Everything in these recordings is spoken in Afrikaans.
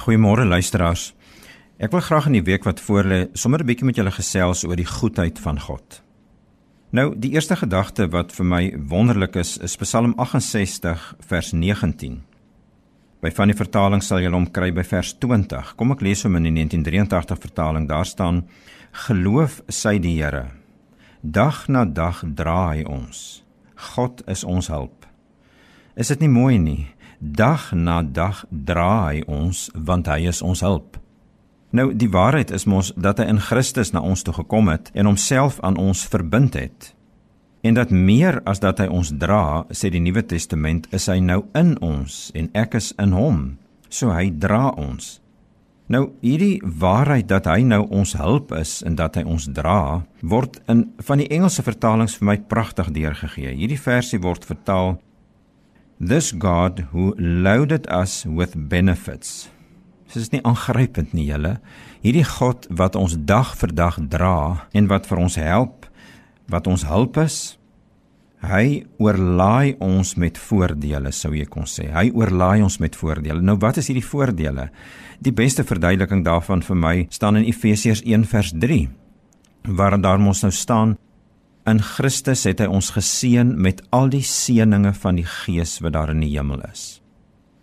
Goeiemôre luisteraars. Ek wil graag in die week wat voorlê sommer 'n bietjie met julle gesels oor die goedheid van God. Nou, die eerste gedagte wat vir my wonderlik is, is Psalm 68 vers 19. By van die vertalings sal julle hom kry by vers 20. Kom ek lees hom in die 1983 vertaling. Daar staan: Geloof sy die Here. Dag na dag dra hy ons. God is ons hulp. Is dit nie mooi nie? Dag na dag dra hy ons want hy is ons hulp. Nou die waarheid is mos dat hy in Christus na ons toe gekom het en homself aan ons verbind het. En dat meer as dat hy ons dra, sê die Nuwe Testament, is hy nou in ons en ek is in hom. So hy dra ons. Nou hierdie waarheid dat hy nou ons hulp is en dat hy ons dra, word in van die Engelse vertalings vir my pragtig deurgegee. Hierdie versie word vertaal This God who loaded us with benefits. Dit is nie aangrypend nie, julle. Hierdie God wat ons dag vir dag dra en wat vir ons help, wat ons hulp is. Hy oorlaai ons met voordele, sou jy kon sê. Hy oorlaai ons met voordele. Nou wat is hierdie voordele? Die beste verduideliking daarvan vir my staan in Efesiërs 1 vers 3, waar daar mos nou staan In Christus het hy ons geseën met al die seënings van die Gees wat daar in die hemel is.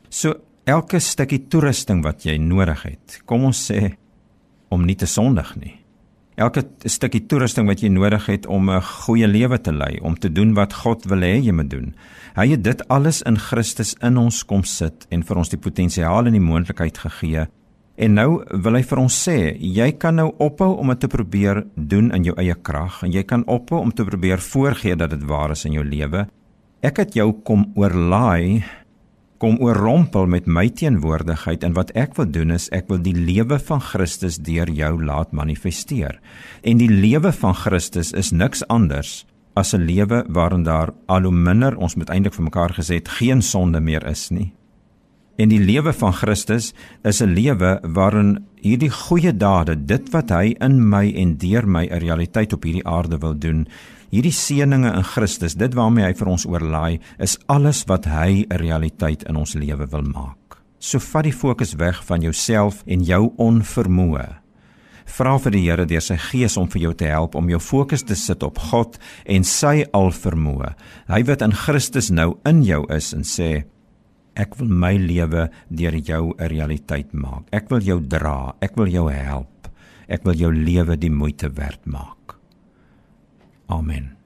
So elke stukkie toerusting wat jy nodig het, kom ons sê om nie te sondig nie. Elke stukkie toerusting wat jy nodig het om 'n goeie lewe te lei, om te doen wat God wil hê jy moet doen. Hy het dit alles in Christus in ons kom sit en vir ons die potensiaal en die moontlikheid gegee En nou wil hy vir ons sê, jy kan nou ophou om dit te probeer doen in jou eie krag en jy kan ophou om te probeer voorgee dat dit waar is in jou lewe. Ek het jou kom oorlaai, kom oorrompel met my teenwoordigheid en wat ek wil doen is ek wil die lewe van Christus deur jou laat manifesteer. En die lewe van Christus is niks anders as 'n lewe waarin daar al hoe minder ons moet eintlik vir mekaar gesê het geen sonde meer is nie. En die lewe van Christus is 'n lewe waarin hierdie goeie dade, dit wat hy in my en deur my 'n realiteit op hierdie aarde wil doen, hierdie seëninge in Christus, dit waarmee hy vir ons oorlaai, is alles wat hy 'n realiteit in ons lewe wil maak. So vat die fokus weg van jouself en jou onvermoë. Vra vir die Here deur sy Gees om vir jou te help om jou fokus te sit op God en sy alvermoë. Hy wat in Christus nou in jou is en sê Ek wil my lewe deur jou 'n realiteit maak. Ek wil jou dra, ek wil jou help. Ek wil jou lewe die moeite werd maak. Amen.